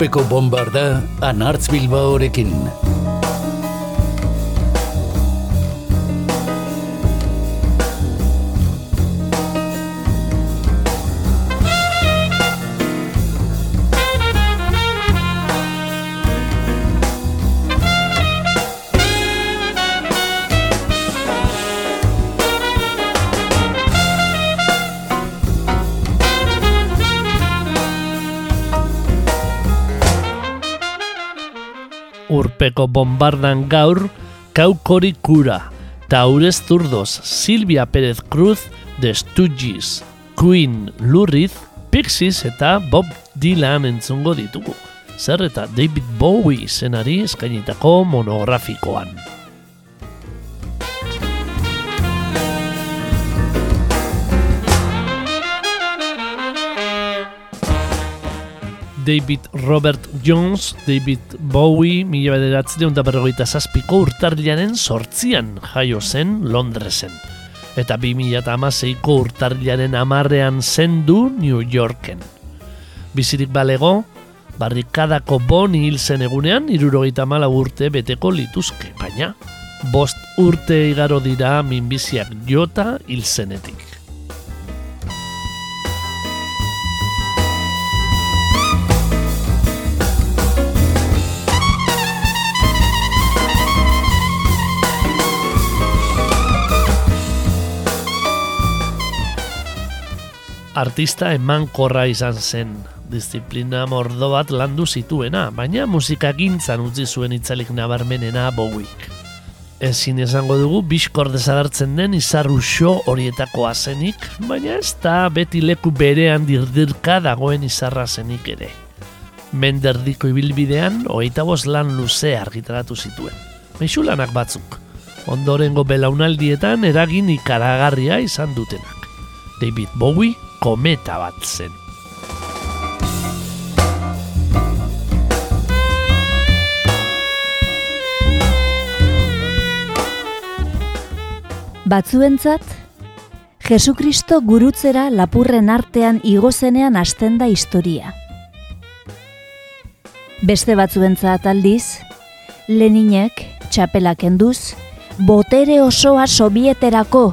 urpeko bombarda anartz bilbaorekin. Urpeko bombardan gaur, kaukori kura, taurez zurdoz, Silvia Pérez Cruz, The Stooges, Queen Lurriz, Pixies eta Bob Dylan entzungo ditugu. Zer eta David Bowie zenari eskainitako monografikoan. David Robert Jones, David Bowie, mila bederatzen da berrogeita zazpiko urtarriaren sortzian jaio zen Londresen. Eta bi mila eta amaseiko urtarriaren amarrean zendu New Yorken. Bizirik balego, barrikadako boni hil zen egunean, irurogeita mala urte beteko lituzke, baina bost urte igaro dira minbiziak jota hil zenetik. Artista emankorra izan zen, disiplina mordo bat landu zituena, baina musika gintzan utzi zuen itzalik nabarmenena Bowiek. Ezin esango dugu biskor desagertzen den izarru xo horietako azenik, baina ez da beti leku berean dirdirka dagoen izarra zenik ere. Menderdiko ibilbidean, hogeita lan luze argitaratu zituen. Meixulanak batzuk, ondorengo belaunaldietan eragin ikaragarria izan dutenak. David Bowie, kometa bat zen. Batzuentzat, Jesukristo gurutzera lapurren artean igozenean hasten da historia. Beste batzuentzat aldiz, Leninek, txapelak enduz, botere osoa sobieterako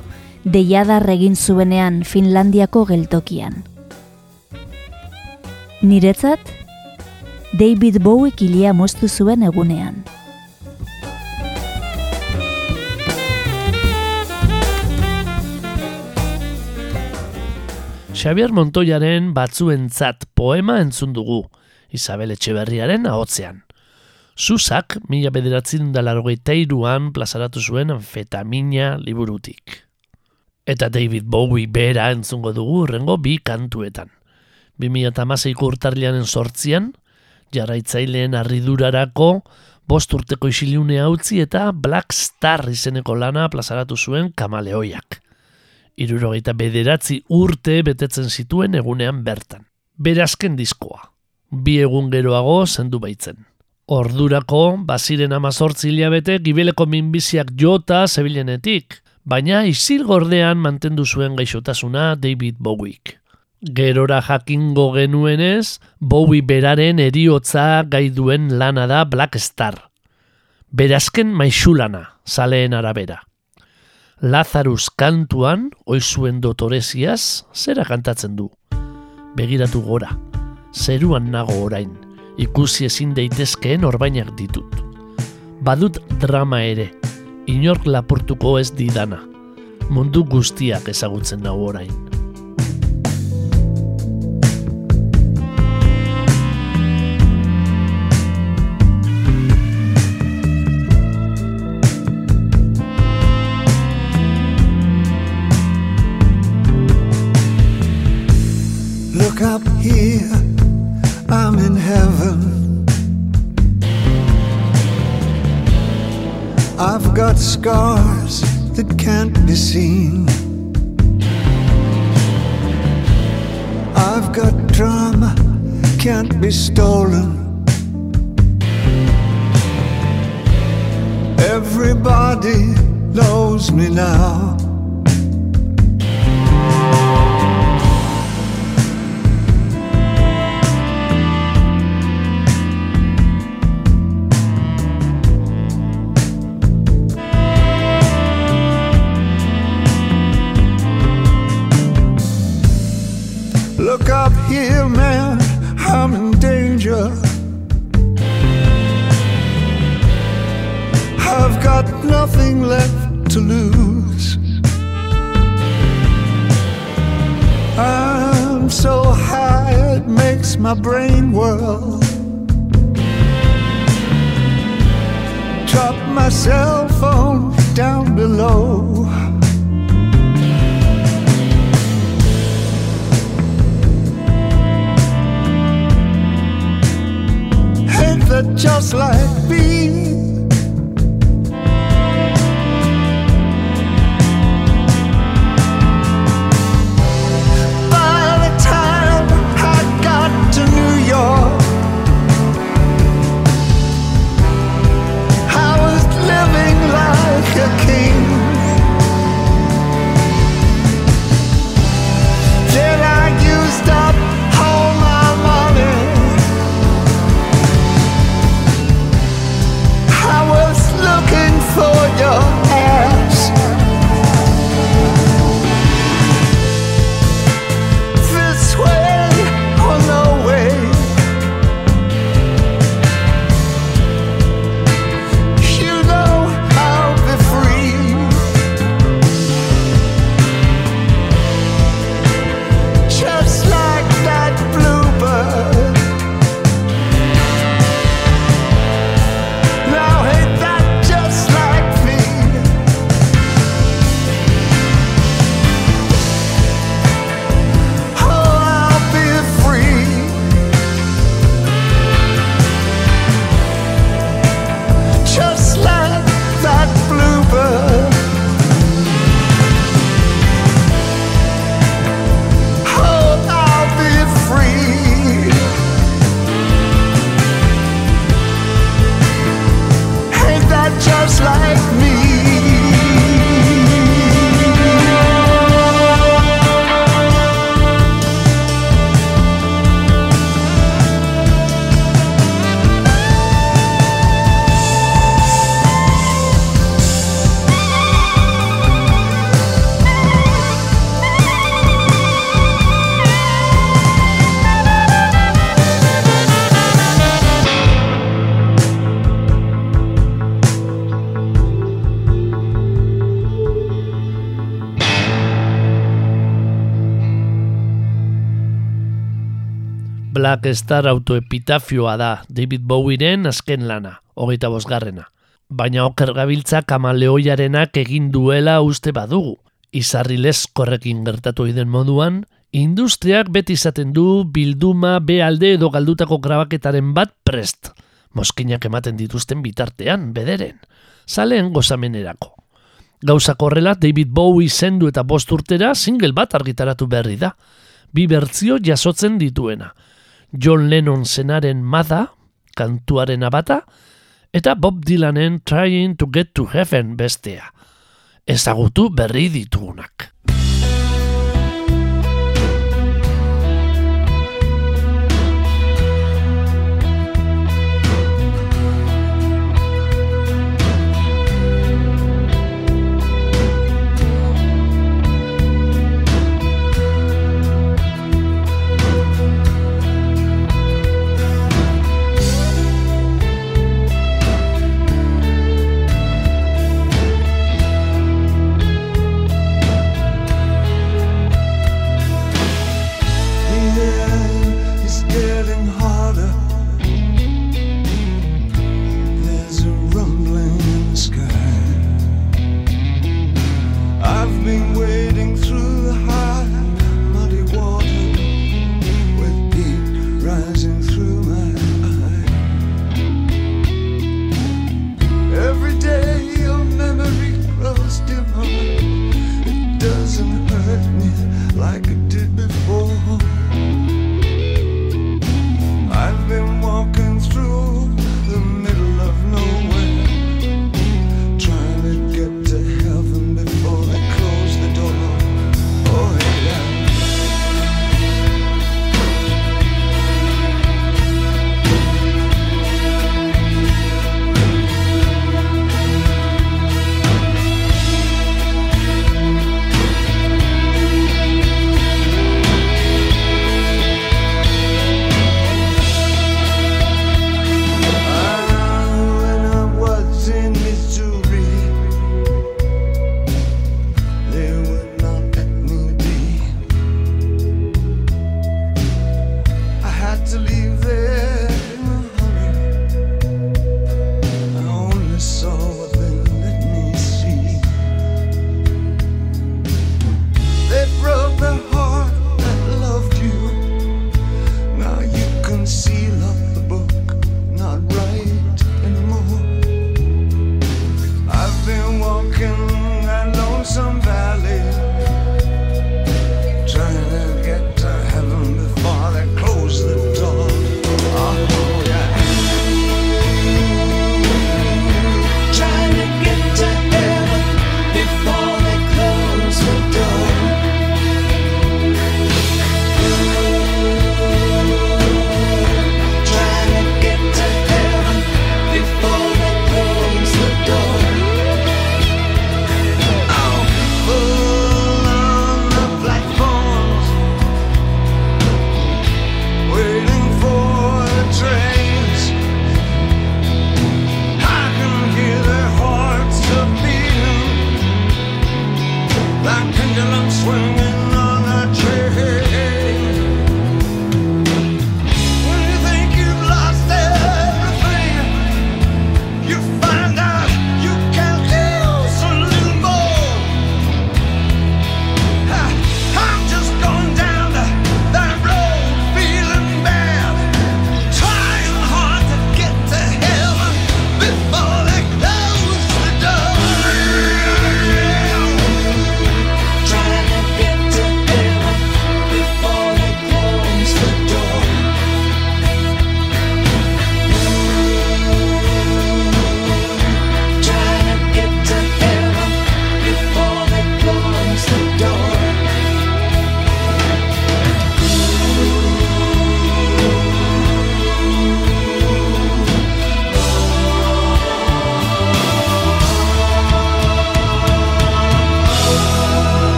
deiadar egin zuenean Finlandiako geltokian. Niretzat, David Bowie kilia moztu zuen egunean. Xavier Montoyaren batzuentzat poema entzun dugu, Isabel Etxeberriaren ahotzean. Susak, mila bederatzen dalargoita iruan plazaratu zuen anfetamina liburutik eta David Bowie bera entzungo dugu urrengo bi kantuetan. 2008ko urtarlianen sortzian, jarraitzaileen arridurarako, bost urteko isiliunea utzi eta Black Star izeneko lana plazaratu zuen kamaleoiak. Irurogeita bederatzi urte betetzen zituen egunean bertan. Berazken diskoa. Bi egun geroago zendu baitzen. Ordurako, baziren amazortzi hilabete, gibeleko minbiziak jota zebilenetik, baina isil gordean mantendu zuen gaixotasuna David Bowiek. Gerora jakingo genuenez, Bowie beraren eriotza gai duen lana da Black Star. Berazken maixulana, zaleen arabera. Lazarus kantuan, oizuen dotoreziaz, zera kantatzen du. Begiratu gora, zeruan nago orain, ikusi ezin daitezkeen orbainak ditut. Badut drama ere, inork lapurtuko ez didana. Mundu guztiak ezagutzen dago orain. Look up here, I'm in heaven. I've got scars that can't be seen. I've got drama, can't be stolen. Everybody knows me now. I've got nothing left to lose. I'm so high it makes my brain whirl. Drop my cell phone down below. Just like me. I was living like a king. Black Star autoepitafioa da David Bowieren azken lana, hogeita bosgarrena. Baina oker gabiltza kamaleoiarenak egin duela uste badugu. Izarri leskorrekin gertatu den moduan, industriak beti izaten du bilduma behalde edo galdutako grabaketaren bat prest. Moskinak ematen dituzten bitartean, bederen. Zaleen gozamenerako. Gauzak horrela David Bowie zendu eta bost urtera single bat argitaratu berri da. Bi bertzio jasotzen dituena. John Lennon zenaren Mada, kantuaren abata, eta Bob Dylanen Trying to Get to Heaven bestea. Ezagutu berri ditugunak.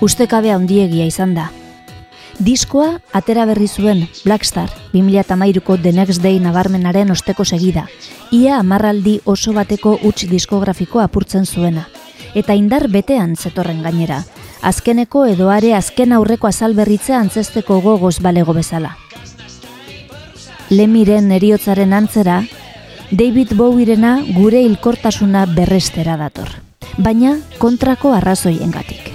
Ustekabe handiegia izan da. Diskoa atera berri zuen Blackstar 2013ko The Next Day nabarmenaren osteko segida, ia amarraldi oso bateko huts diskografikoa apurtzen zuena. Eta indar betean zetorren gainera, azkeneko edoare azken aurreko azalberritzea antzesteko gogoz balego bezala. Lemiren eriotzaren antzera, David Bowirena gure hilkortasuna berrestera dator, baina kontrako arrazoiengatik.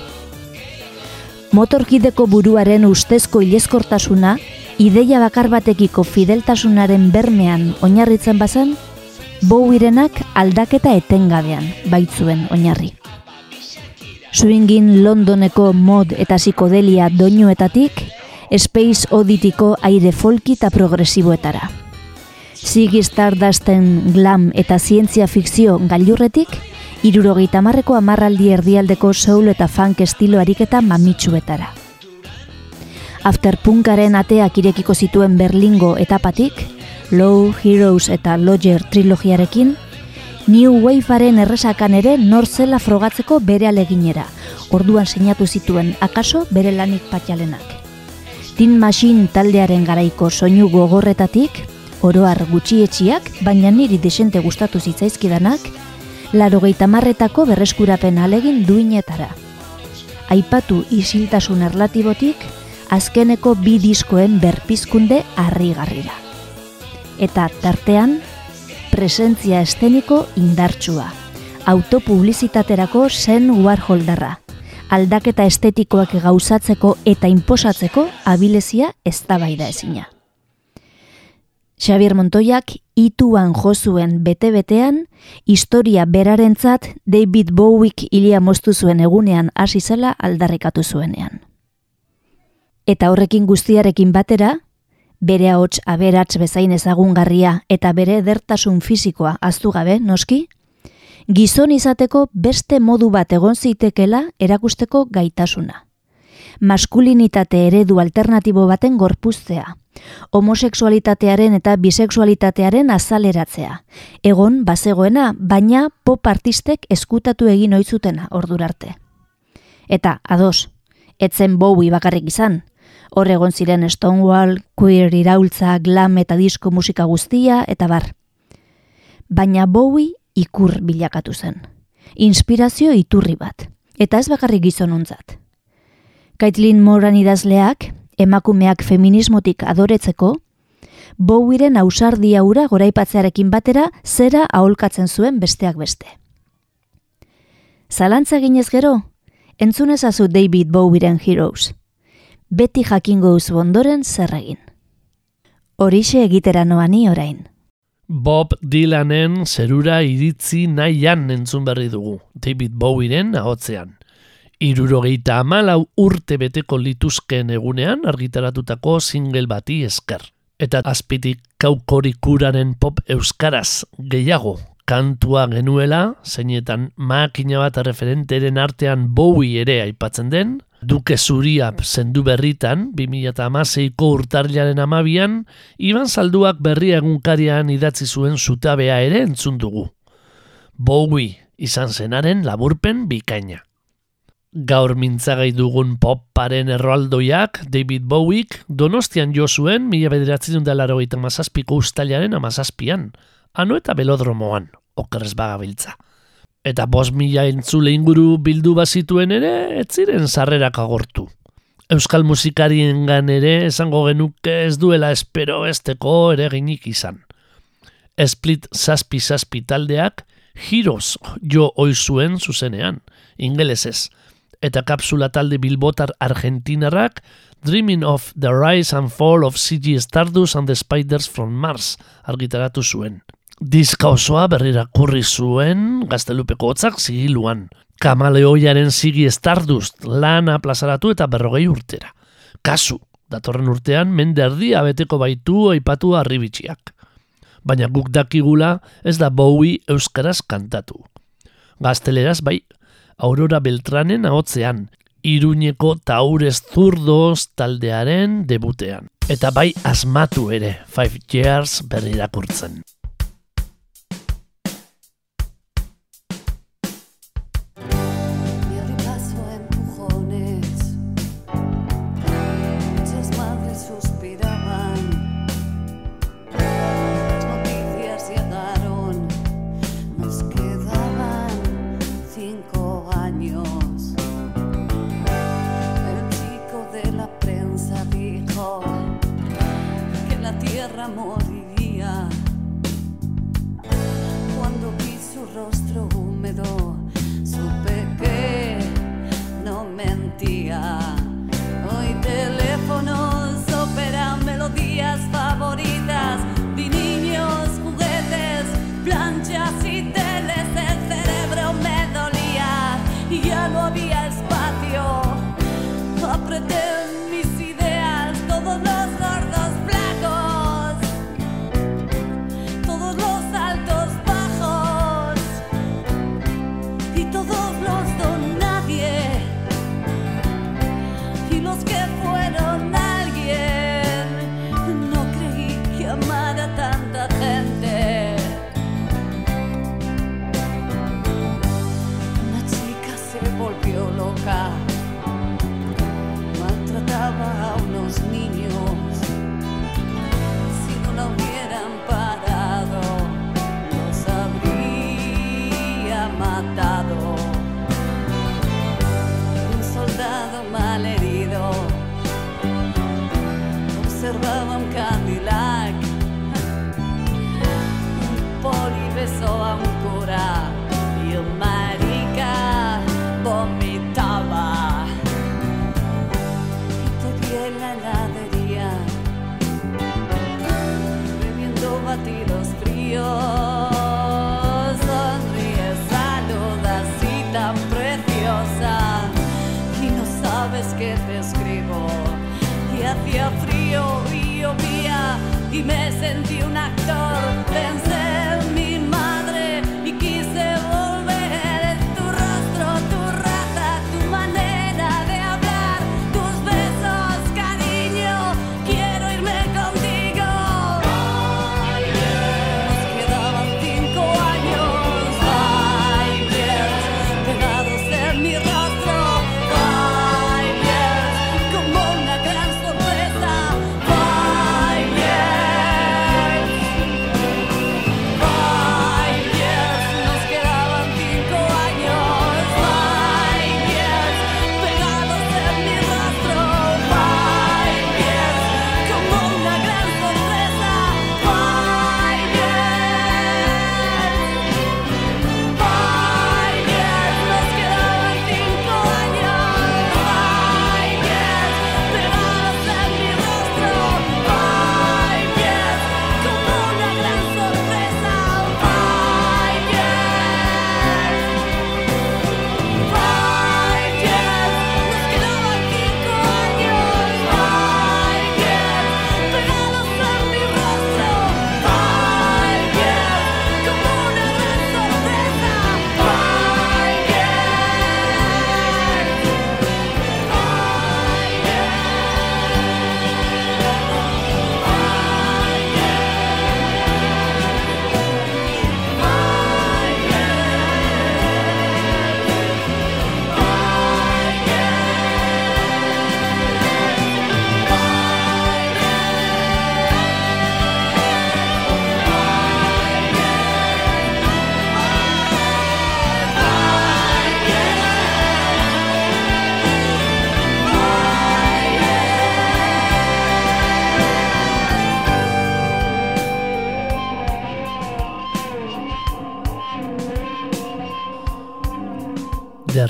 Motorkideko buruaren ustezko ileskortasuna, ideia bakar batekiko fideltasunaren bermean oinarritzen bazan, Bowirenak aldaketa etengabean baitzuen oinarri. Swingin Londoneko mod eta psikodelia doinuetatik, Space Odditiko aire folki eta progresiboetara. Ziggy Stardusten glam eta zientzia fikzio gailurretik, irurogeita marreko amarraldi erdialdeko soul eta funk estilo ariketa mamitsuetara. Afterpunkaren ateak irekiko zituen Berlingo etapatik, Low Heroes eta Lodger trilogiarekin, New Wavearen erresakan ere nor zela frogatzeko bere aleginera, orduan sinatu zituen akaso bere lanik patxalenak. Tin Machine taldearen garaiko soinu gogorretatik, oroar gutxietxiak, baina niri desente gustatu zitzaizkidanak, larogeita marretako berreskurapen alegin duinetara. Aipatu isiltasun erlatibotik, azkeneko bi diskoen berpizkunde harrigarrira. Eta tartean, presentzia esteniko indartsua, autopublizitaterako zen Warholdarra, aldaketa estetikoak gauzatzeko eta inposatzeko abilezia eztabaida ezina. Xavier Montoyak ituan jozuen bete-betean, historia berarentzat David Bowiek hilia moztu zuen egunean hasi zela aldarrikatu zuenean. Eta horrekin guztiarekin batera, bere ahots aberats bezain ezagungarria eta bere edertasun fisikoa aztu gabe, noski, gizon izateko beste modu bat egon zitekela erakusteko gaitasuna. maskulinitate eredu alternatibo baten gorpuztea, homosexualitatearen eta bisexualitatearen azaleratzea. Egon, bazegoena, baina pop artistek eskutatu egin oitzutena ordurarte. Eta, ados, etzen Bowie bakarrik izan. Hor egon ziren Stonewall, queer iraultza, glam eta disko musika guztia, eta bar. Baina Bowie ikur bilakatu zen. Inspirazio iturri bat. Eta ez bakarrik gizonontzat. Caitlin Moran idazleak, emakumeak feminismotik adoretzeko, Bowieren ausardia ura goraipatzearekin batera zera aholkatzen zuen besteak beste. Zalantza ginez gero, entzun ezazu David Bowieren Heroes. Beti jakingo uzu ondoren zer egin. Horixe egitera noani orain. Bob Dylanen zerura iritzi nahian entzun berri dugu, David Bowieren ahotzean. Irurogeita amalau urte beteko lituzken egunean argitaratutako single bati esker. Eta azpitik kaukorikuraren pop euskaraz gehiago kantua genuela, zeinetan makina bat referenteren artean Bowie ere aipatzen den, Duke Zuriap zendu berritan, 2008ko urtarriaren amabian, Iban Salduak berria egunkarian idatzi zuen zutabea ere entzun dugu. Bowie izan zenaren laburpen bikaina. Gaur mintzagai dugun poparen erroaldoiak David Bowiek donostian jo zuen mila bederatzen da larogeita mazazpiko ustailaren amazazpian, ano eta belodromoan, okerrez bagabiltza. Eta bos mila entzule inguru bildu bazituen ere, ez ziren sarrerak agortu. Euskal musikariengan ere esango genuke ez duela espero esteko ere ginik izan. Split zazpi zazpi taldeak Heroes jo oizuen zuzenean, ingelesez, eta kapsula talde bilbotar argentinarrak Dreaming of the Rise and Fall of CG Stardust and the Spiders from Mars argitaratu zuen. Diska osoa berrirakurri zuen gaztelupeko hotzak zigiluan. Kamaleoiaren zigi Stardust lana plazaratu eta berrogei urtera. Kasu, datorren urtean mende erdia beteko baitu aipatu arribitxiak. Baina guk dakigula ez da Bowie euskaraz kantatu. Gazteleraz bai, Aurora Beltranen ahotzean, Iruñeko Taures Zurdos taldearen debutean. Eta bai asmatu ere, Five Years berrirakurtzen. Tierra moriría. Cuando vi su rostro húmedo, supe que no mentía.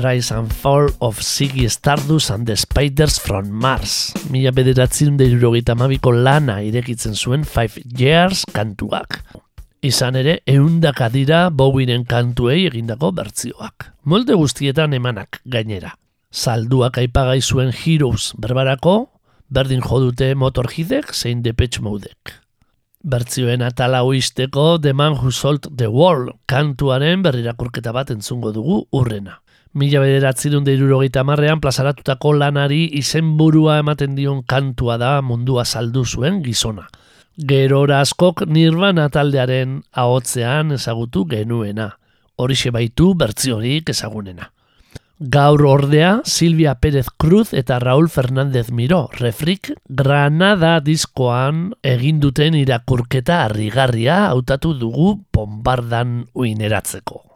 Rise and Fall of Ziggy Stardust and the Spiders from Mars. Mila bederatzen deirurogeita mabiko lana irekitzen zuen Five Years kantuak. Izan ere, eundaka dira Bowieren kantuei egindako bertzioak. Molde guztietan emanak gainera. Salduak aipagai zuen Heroes berbarako, berdin jodute Motorheadek zein Depeche Modek. Bertzioen atala oizteko The Man Who Sold the World kantuaren berrirakurketa bat entzungo dugu urrena. Mila bederatzerun deirurogeita marrean plazaratutako lanari izenburua ematen dion kantua da mundua saldu zuen gizona. Gerora askok nirvana taldearen ahotzean ezagutu genuena. Horixe baitu bertziorik ezagunena. Gaur ordea Silvia Pérez Cruz eta Raúl Fernández Miró, refrik Granada diskoan egin duten irakurketa harrigarria hautatu dugu bombardan uineratzeko.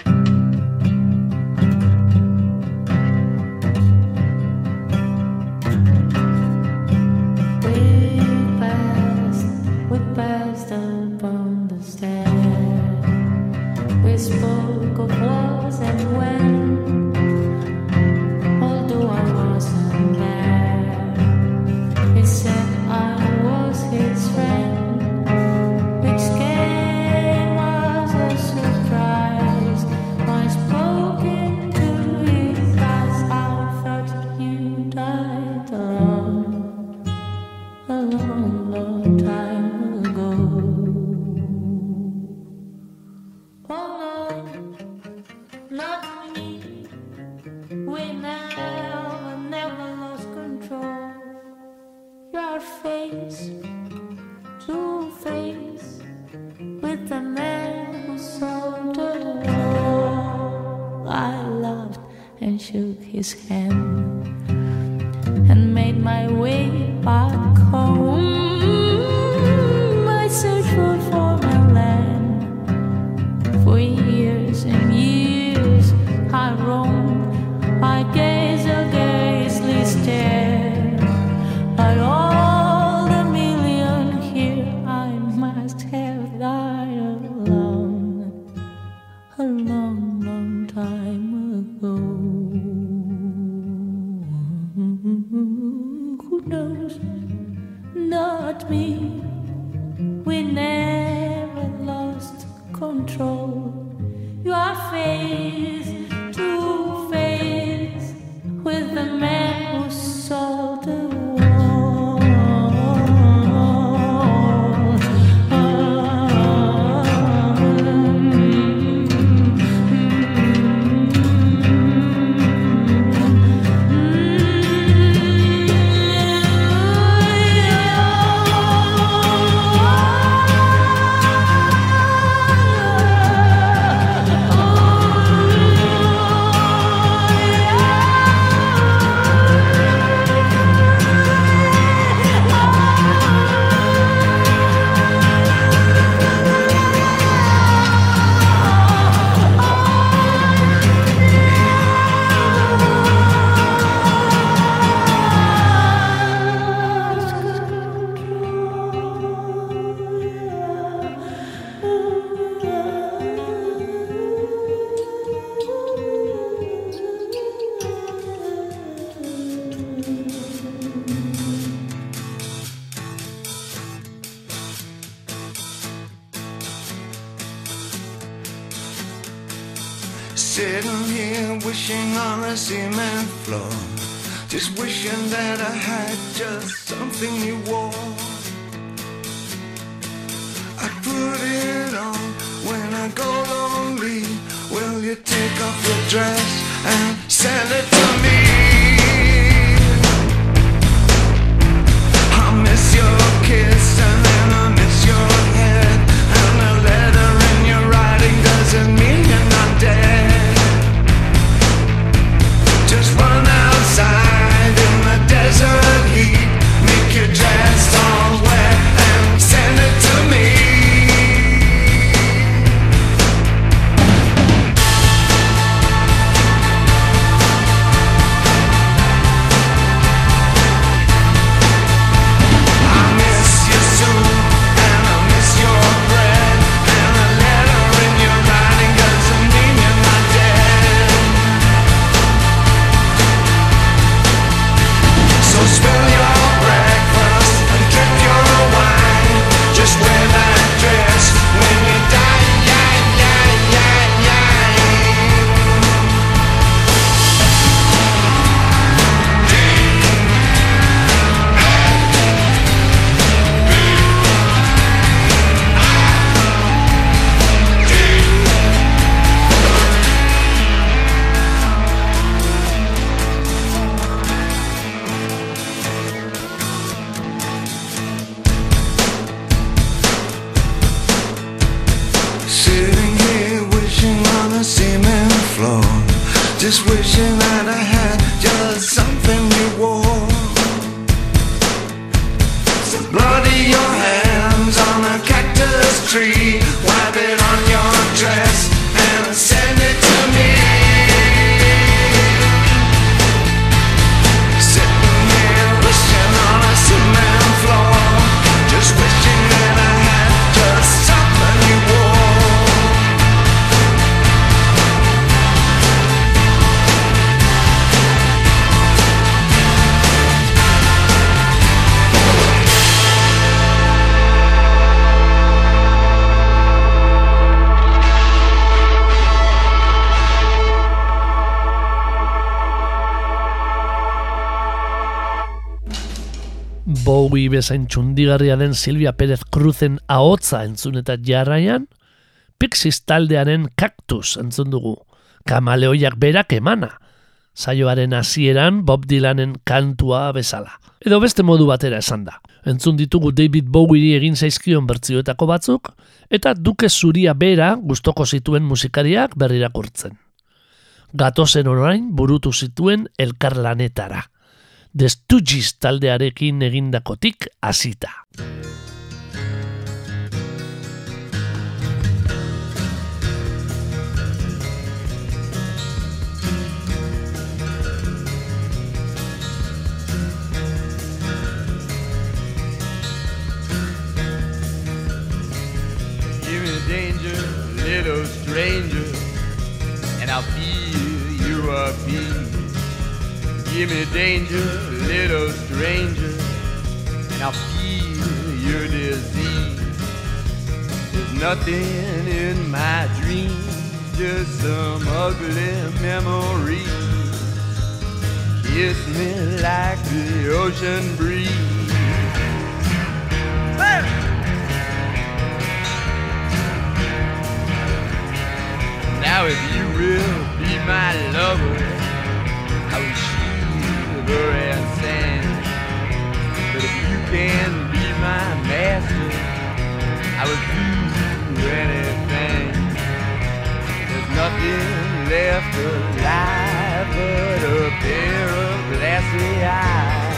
Just bezain txundigarria den Silvia Pérez Cruzen ahotza entzun eta jarraian, Pixies taldearen kaktus entzun dugu, kamaleoiak berak emana, saioaren hasieran Bob Dylanen kantua bezala. Edo beste modu batera esan da. Entzun ditugu David Bowie egin zaizkion bertzioetako batzuk, eta duke zuria bera gustoko zituen musikariak berrirakurtzen. Gatozen orain burutu zituen elkarlanetara. The Stooges taldearekin egindakotik hasita. Danger, little stranger, and I'll feel you are peace. Give me danger, little stranger, and I'll feel your disease. There's nothing in my dreams, just some ugly memories. Kiss me like the ocean breeze. Now if you will be my lover, I will and sand. But if you can be my master, I will do anything. There's nothing left alive but a pair of glassy eyes.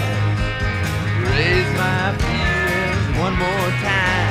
Raise my feelings one more time.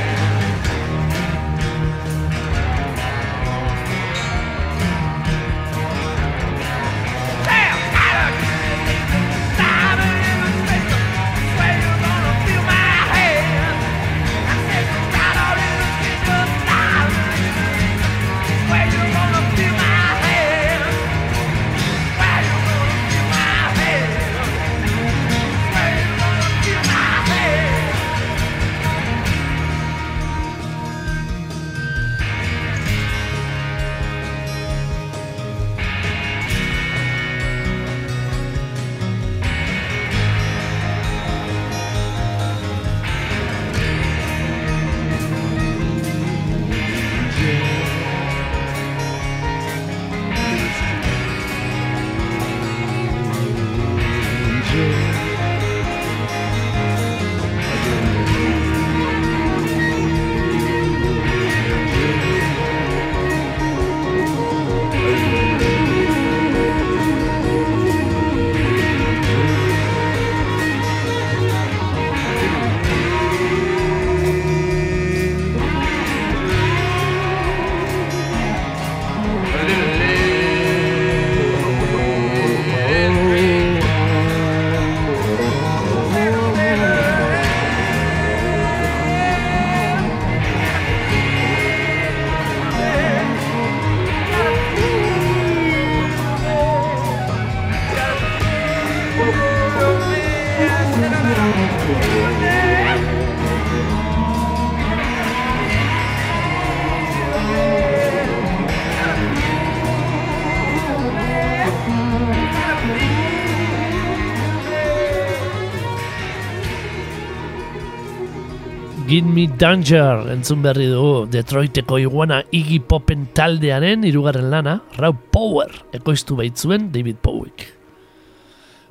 Give Me Danger entzun berri dugu Detroiteko iguana Iggy Popen taldearen hirugarren lana Raw Power ekoiztu baitzuen David Bowiek.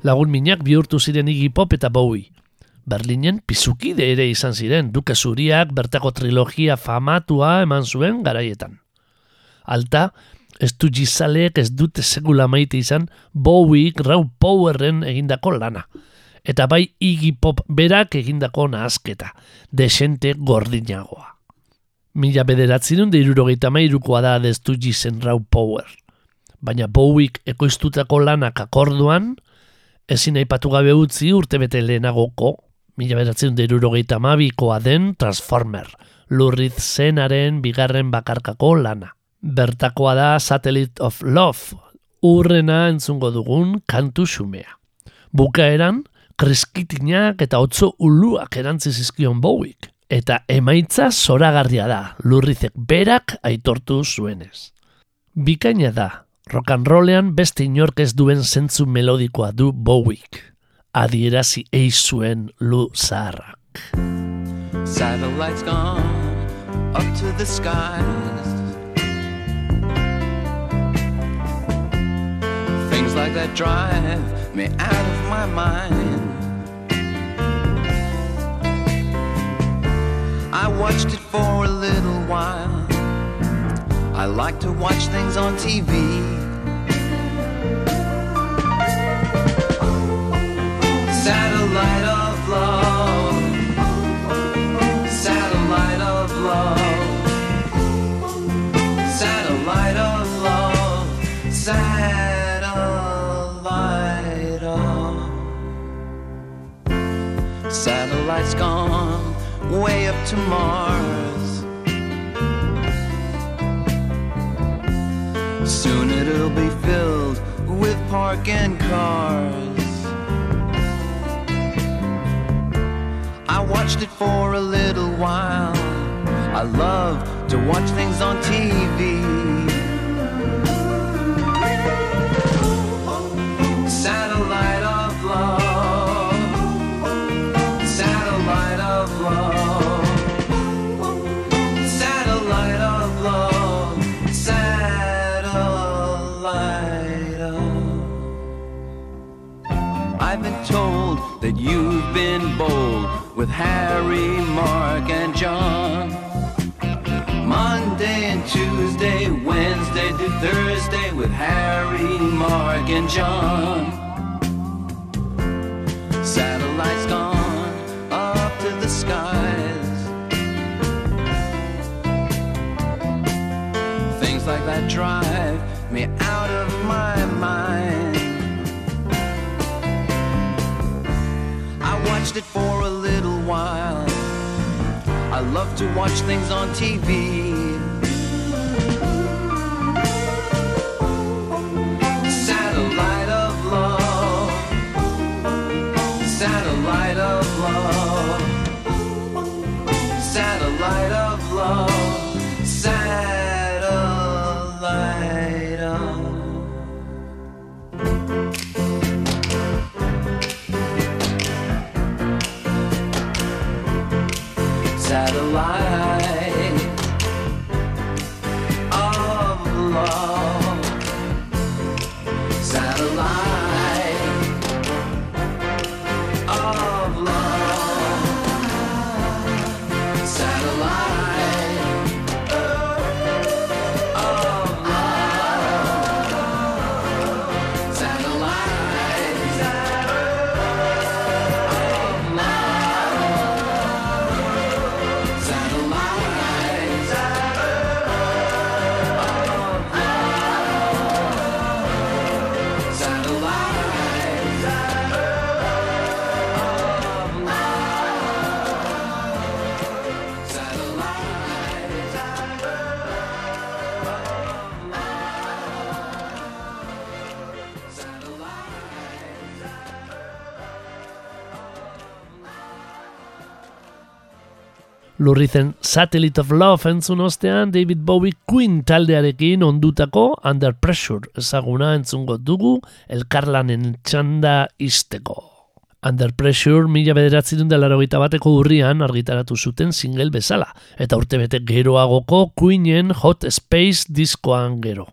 Lagun minak bihurtu ziren Iggy Pop eta Bowie. Berlinen pizukide ere izan ziren, duke zuriak bertako trilogia famatua eman zuen garaietan. Alta, ez du gizaleek ez dute segula maite izan Bowie Raw Powerren egindako lana. Eta bai Iggy Pop berak egindako nahasketa, desente gordinagoa. Mila bederatzerun da irurogeita mairukoa da deztu gizen Raw Power. Baina Bowiek ekoiztutako lanak akorduan, ezin aipatu gabe utzi urtebete lehenagoko, mila bederatzerun da irurogeita mabikoa den Transformer, lurriz zenaren bigarren bakarkako lana. Bertakoa da Satellite of Love, urrena entzungo dugun kantu xumea. Bukaeran, kreskitinak eta otzo uluak erantzi zizkion Bowiek. Eta emaitza zoragarria da, lurrizek berak aitortu zuenez. Bikaina da, rock and rollean beste inork ez duen zentzu melodikoa du Bowiek. Adierazi eiz zuen lu zaharrak. Satellites gone up to the skies. Things like that drive me out of my mind. I watched it for a little while. I like to watch things on TV. Satellite of love. Satellite of love. Satellite of love. Satellite of. Satellite's gone way up to Mars. Soon it'll be filled with parking cars. I watched it for a little while. I love to watch things on TV. With Harry, Mark, and John. Monday and Tuesday, Wednesday to Thursday with Harry, Mark, and John. Satellites gone up to the skies. Things like that drive me out of my mind. Watched it for a little while. I love to watch things on TV. Lurrizen Satellite of Love entzun ostean David Bowie Queen taldearekin ondutako Under Pressure ezaguna entzungo dugu elkarlanen txanda izteko. Under Pressure mila bederatzen da larogeita bateko urrian argitaratu zuten single bezala, eta urtebete geroagoko Queenen Hot Space diskoan gero.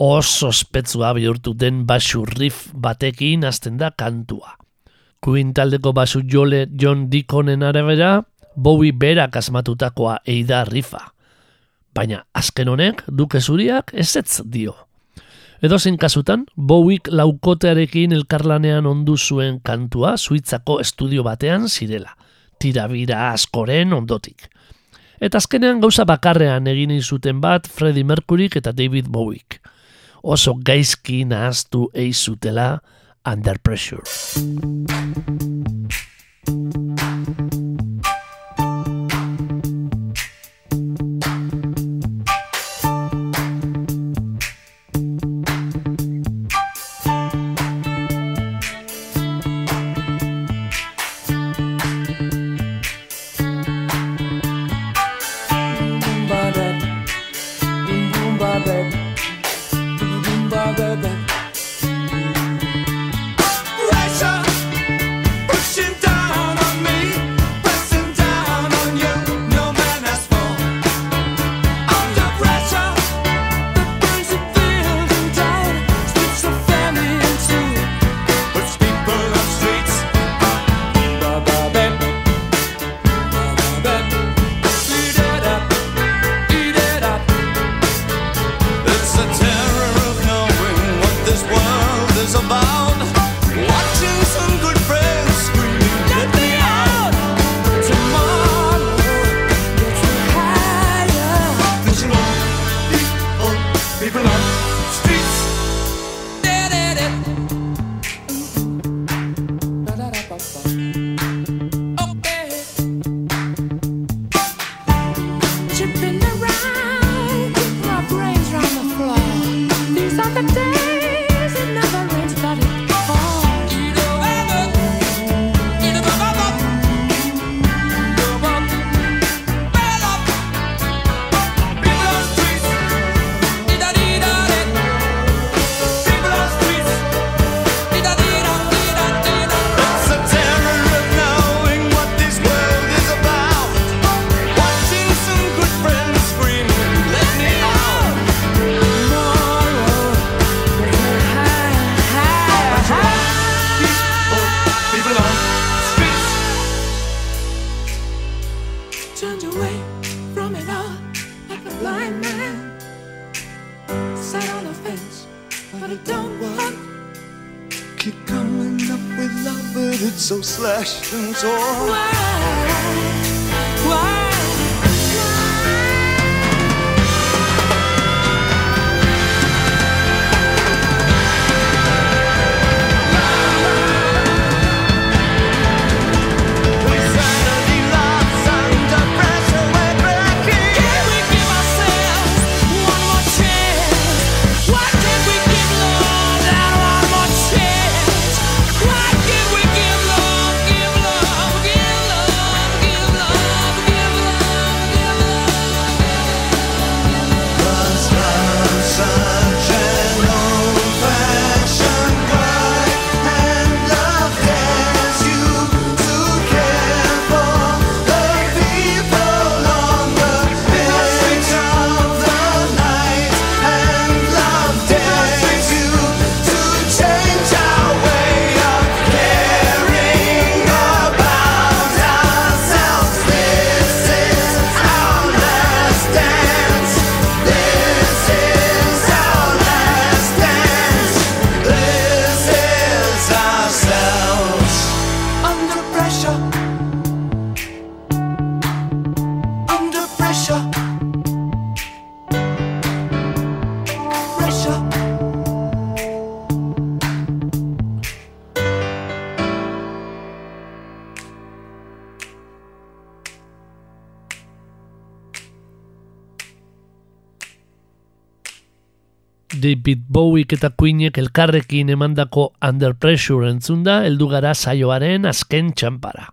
Oso ospetsua bihurtu den basu riff batekin hasten da kantua. Queen taldeko basu jole John Deaconen arabera, Bowie berak asmatutakoa eida rifa. Baina azken honek duke zuriak ezetz dio. Edozein kasutan, Bowiek laukotearekin elkarlanean ondu zuen kantua Suitzako estudio batean zirela, tirabira askoren ondotik. Eta azkenean gauza bakarrean egin zuten bat Freddie Mercuryk eta David Bowiek. Oso gaizki nahaztu eizutela Under Pressure. Turned away from it all like a blind man. Sat on a fence, but it don't work. Keep coming up with love, but it's so slashed and torn. Why? David Bowiek eta Queenek elkarrekin emandako Under Pressure entzunda heldu gara saioaren azken txampara.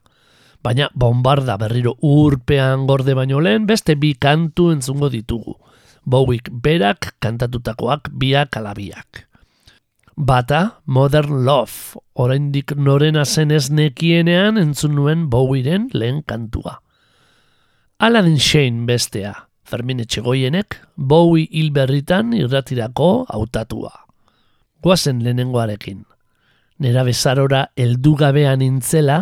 Baina bombarda berriro urpean gorde baino lehen beste bi kantu entzungo ditugu. Bowiek berak kantatutakoak biak alabiak. Bata, Modern Love, oraindik norena zen ez nekienean entzun nuen Bowieren lehen kantua. Aladdin Shane bestea, Fermin Etxegoienek Bowie hil berritan irratirako hautatua. Guazen lehenengoarekin. Nera bezarora heldu gabean intzela,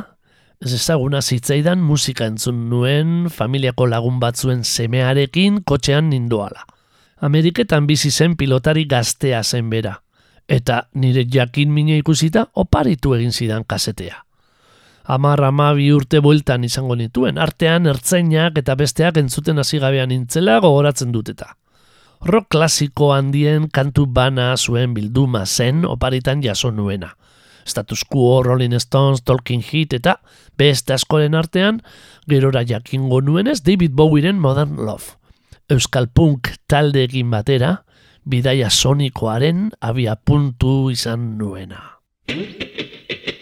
ez ezaguna zitzaidan musika entzun nuen familiako lagun batzuen semearekin kotxean nindoala. Ameriketan bizi zen pilotari gaztea zen bera, eta nire jakin mine ikusita oparitu egin zidan kasetea. Amar amabi urte bueltan izango nituen, artean ertzainak eta besteak entzuten hasi gabean nintzela gogoratzen dut eta. Rock klasiko handien kantu bana zuen bilduma zen oparitan jaso nuena. Status Quo, Rolling Stones, Talking Heat eta beste askoren artean, gerora jakingo nuenez David Bowieren Modern Love. Euskal Punk taldeekin batera, bidaia sonikoaren abia puntu izan nuena.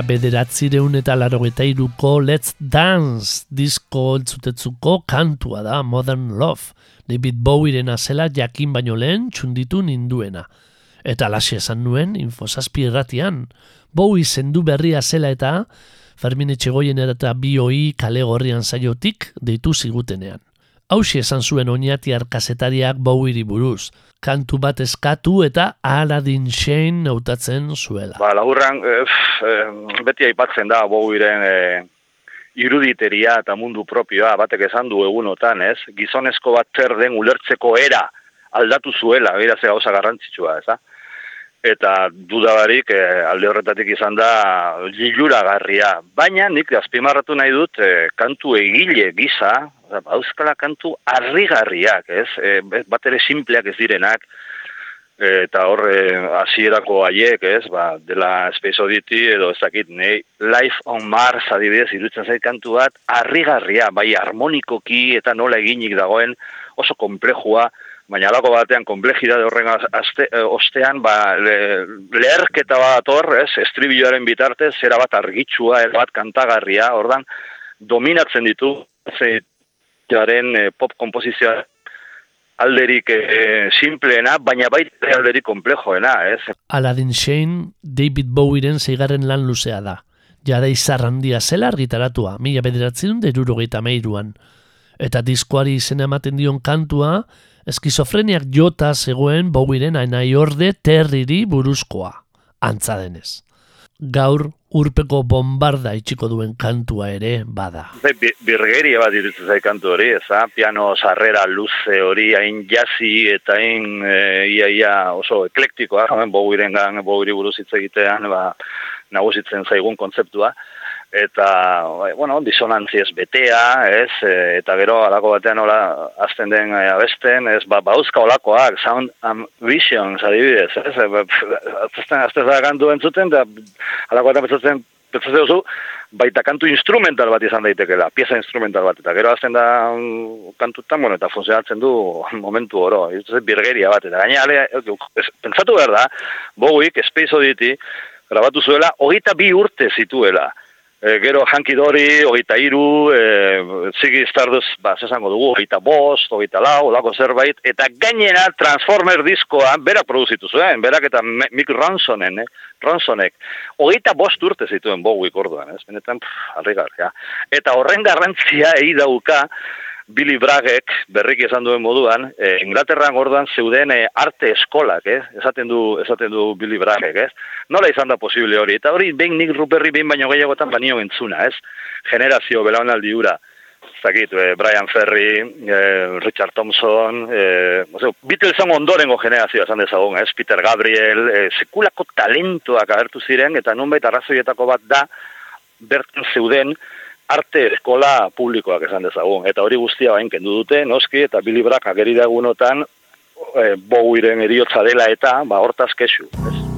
mila bederatzireun eta larogeta iruko Let's Dance disko entzutetzuko kantua da Modern Love, David Bowieren azela jakin baino lehen txunditu ninduena. Eta alaxe esan nuen infosazpi erratian, Bowie zendu berria zela eta Fermin Etxegoien eta bioi kale gorrian zaiotik deitu zigutenean. Hauxe esan zuen oinatiar kazetariak Bowieri buruz, kantu bat eskatu eta Aladdin Shane hautatzen zuela. Ba, laburran, eh, pff, eh, beti aipatzen da Bowieren eh, iruditeria eta mundu propioa, batek esan du egunotan, ez? Gizonezko bat zer den ulertzeko era aldatu zuela, bera ze gauza garrantzitsua, ez da? Eta dudabarik eh, alde horretatik izan da garria. Baina nik azpimarratu nahi dut eh, kantu egile gisa, euskala kantu harrigarriak, ez? Eh, bat ere simpleak ez direnak, eta hor eh, hasierako haiek, ez, ba, dela Space Oddity edo ez dakit, nei, Life on Mars adibidez irutzen zait kantu bat, harrigarria, bai harmonikoki eta nola eginik dagoen oso komplejua, baina alako batean komplejidade horren azte, eh, ostean, ba, le, leherketa bat hor, ez, estribilloaren bitartez, zera bat argitsua, bat kantagarria, ordan, dominatzen ditu, ze, jaren eh, pop kompozizioa alderik eh, simpleena, baina baita alderik komplejoena, ez? Aladdin Shane David Bowieren zeigarren lan luzea da. Jada izar handia zela argitaratua, mila bederatzen derurogeita meiruan. Eta diskoari izena ematen dion kantua, eskizofreniak jota zegoen Bowieren ainai orde terriri buruzkoa, antza denez. Gaur urpeko bombarda itxiko duen kantua ere bada. Birgeria bat iruditzen zait kantu hori, eza? Piano sarrera luze hori, hain jazzi eta hain e, ia, oso eklektikoa, hemen Bowieren gan, Bowieri buruz hitz egitean, ba, nagusitzen zaigun kontzeptua. Eta, bai, bueno, disonantziez betea, ez, e, eta gero alako batean hola azten den e, abesten, ez, ba, bauzka olakoak, sound and visions adibidez, ez, e, ba, pf, azten, azten zara kantu entzuten, da, alako batean pentsatzen, pentsatzen duzu, baita kantu instrumental bat izan daitekela, pieza instrumental bat, eta gero azten da mm, kantutan, bueno, eta funtzionatzen du momentu oro, ez birgeria bat, eta gaina, ale, pentsatu behar da, Bowiek Space Oddity, grabatu zuela, hogeita bi urte zituela. E, gero Hanky Dory, hogeita iru, e, Ziggy Stardust, ba, zesango dugu, hogeita bost, hogeita lau, olako zerbait, eta gainera Transformer diskoa berak produzitu zuen, berak eta Mick Ronsonen, eh? Ronsonek, hogeita bost urte zituen Bowiek orduan, ez? Benetan, pff, harrigarria. Eta horren garrantzia egi dauka, Billy Braggek, berriki esan duen moduan, e, Inglaterran orduan zeuden e, arte eskolak, ez? Esaten du, esaten du Billy Braggek, ez? Nola izan da posible hori? Eta hori, behin nik ruperri behin baino gehiagotan banio entzuna, ez? Generazio, belaunaldi ura. Zakit, e, Brian Ferry, e, Richard Thompson, e, ozeo, Beatlesen ondorengo generazioa esan dezagun, ez? Peter Gabriel, e, sekulako talentoak agertu ziren, eta nunbait arrazoietako bat da, bertan zeuden, arte eskola publikoak esan dezagun. Eta hori guztia bain kendu dute, noski, eta Billy Bragg ageri da egunotan, e, Bowieren eriotza dela eta, ba, hortaz kesu. Ez?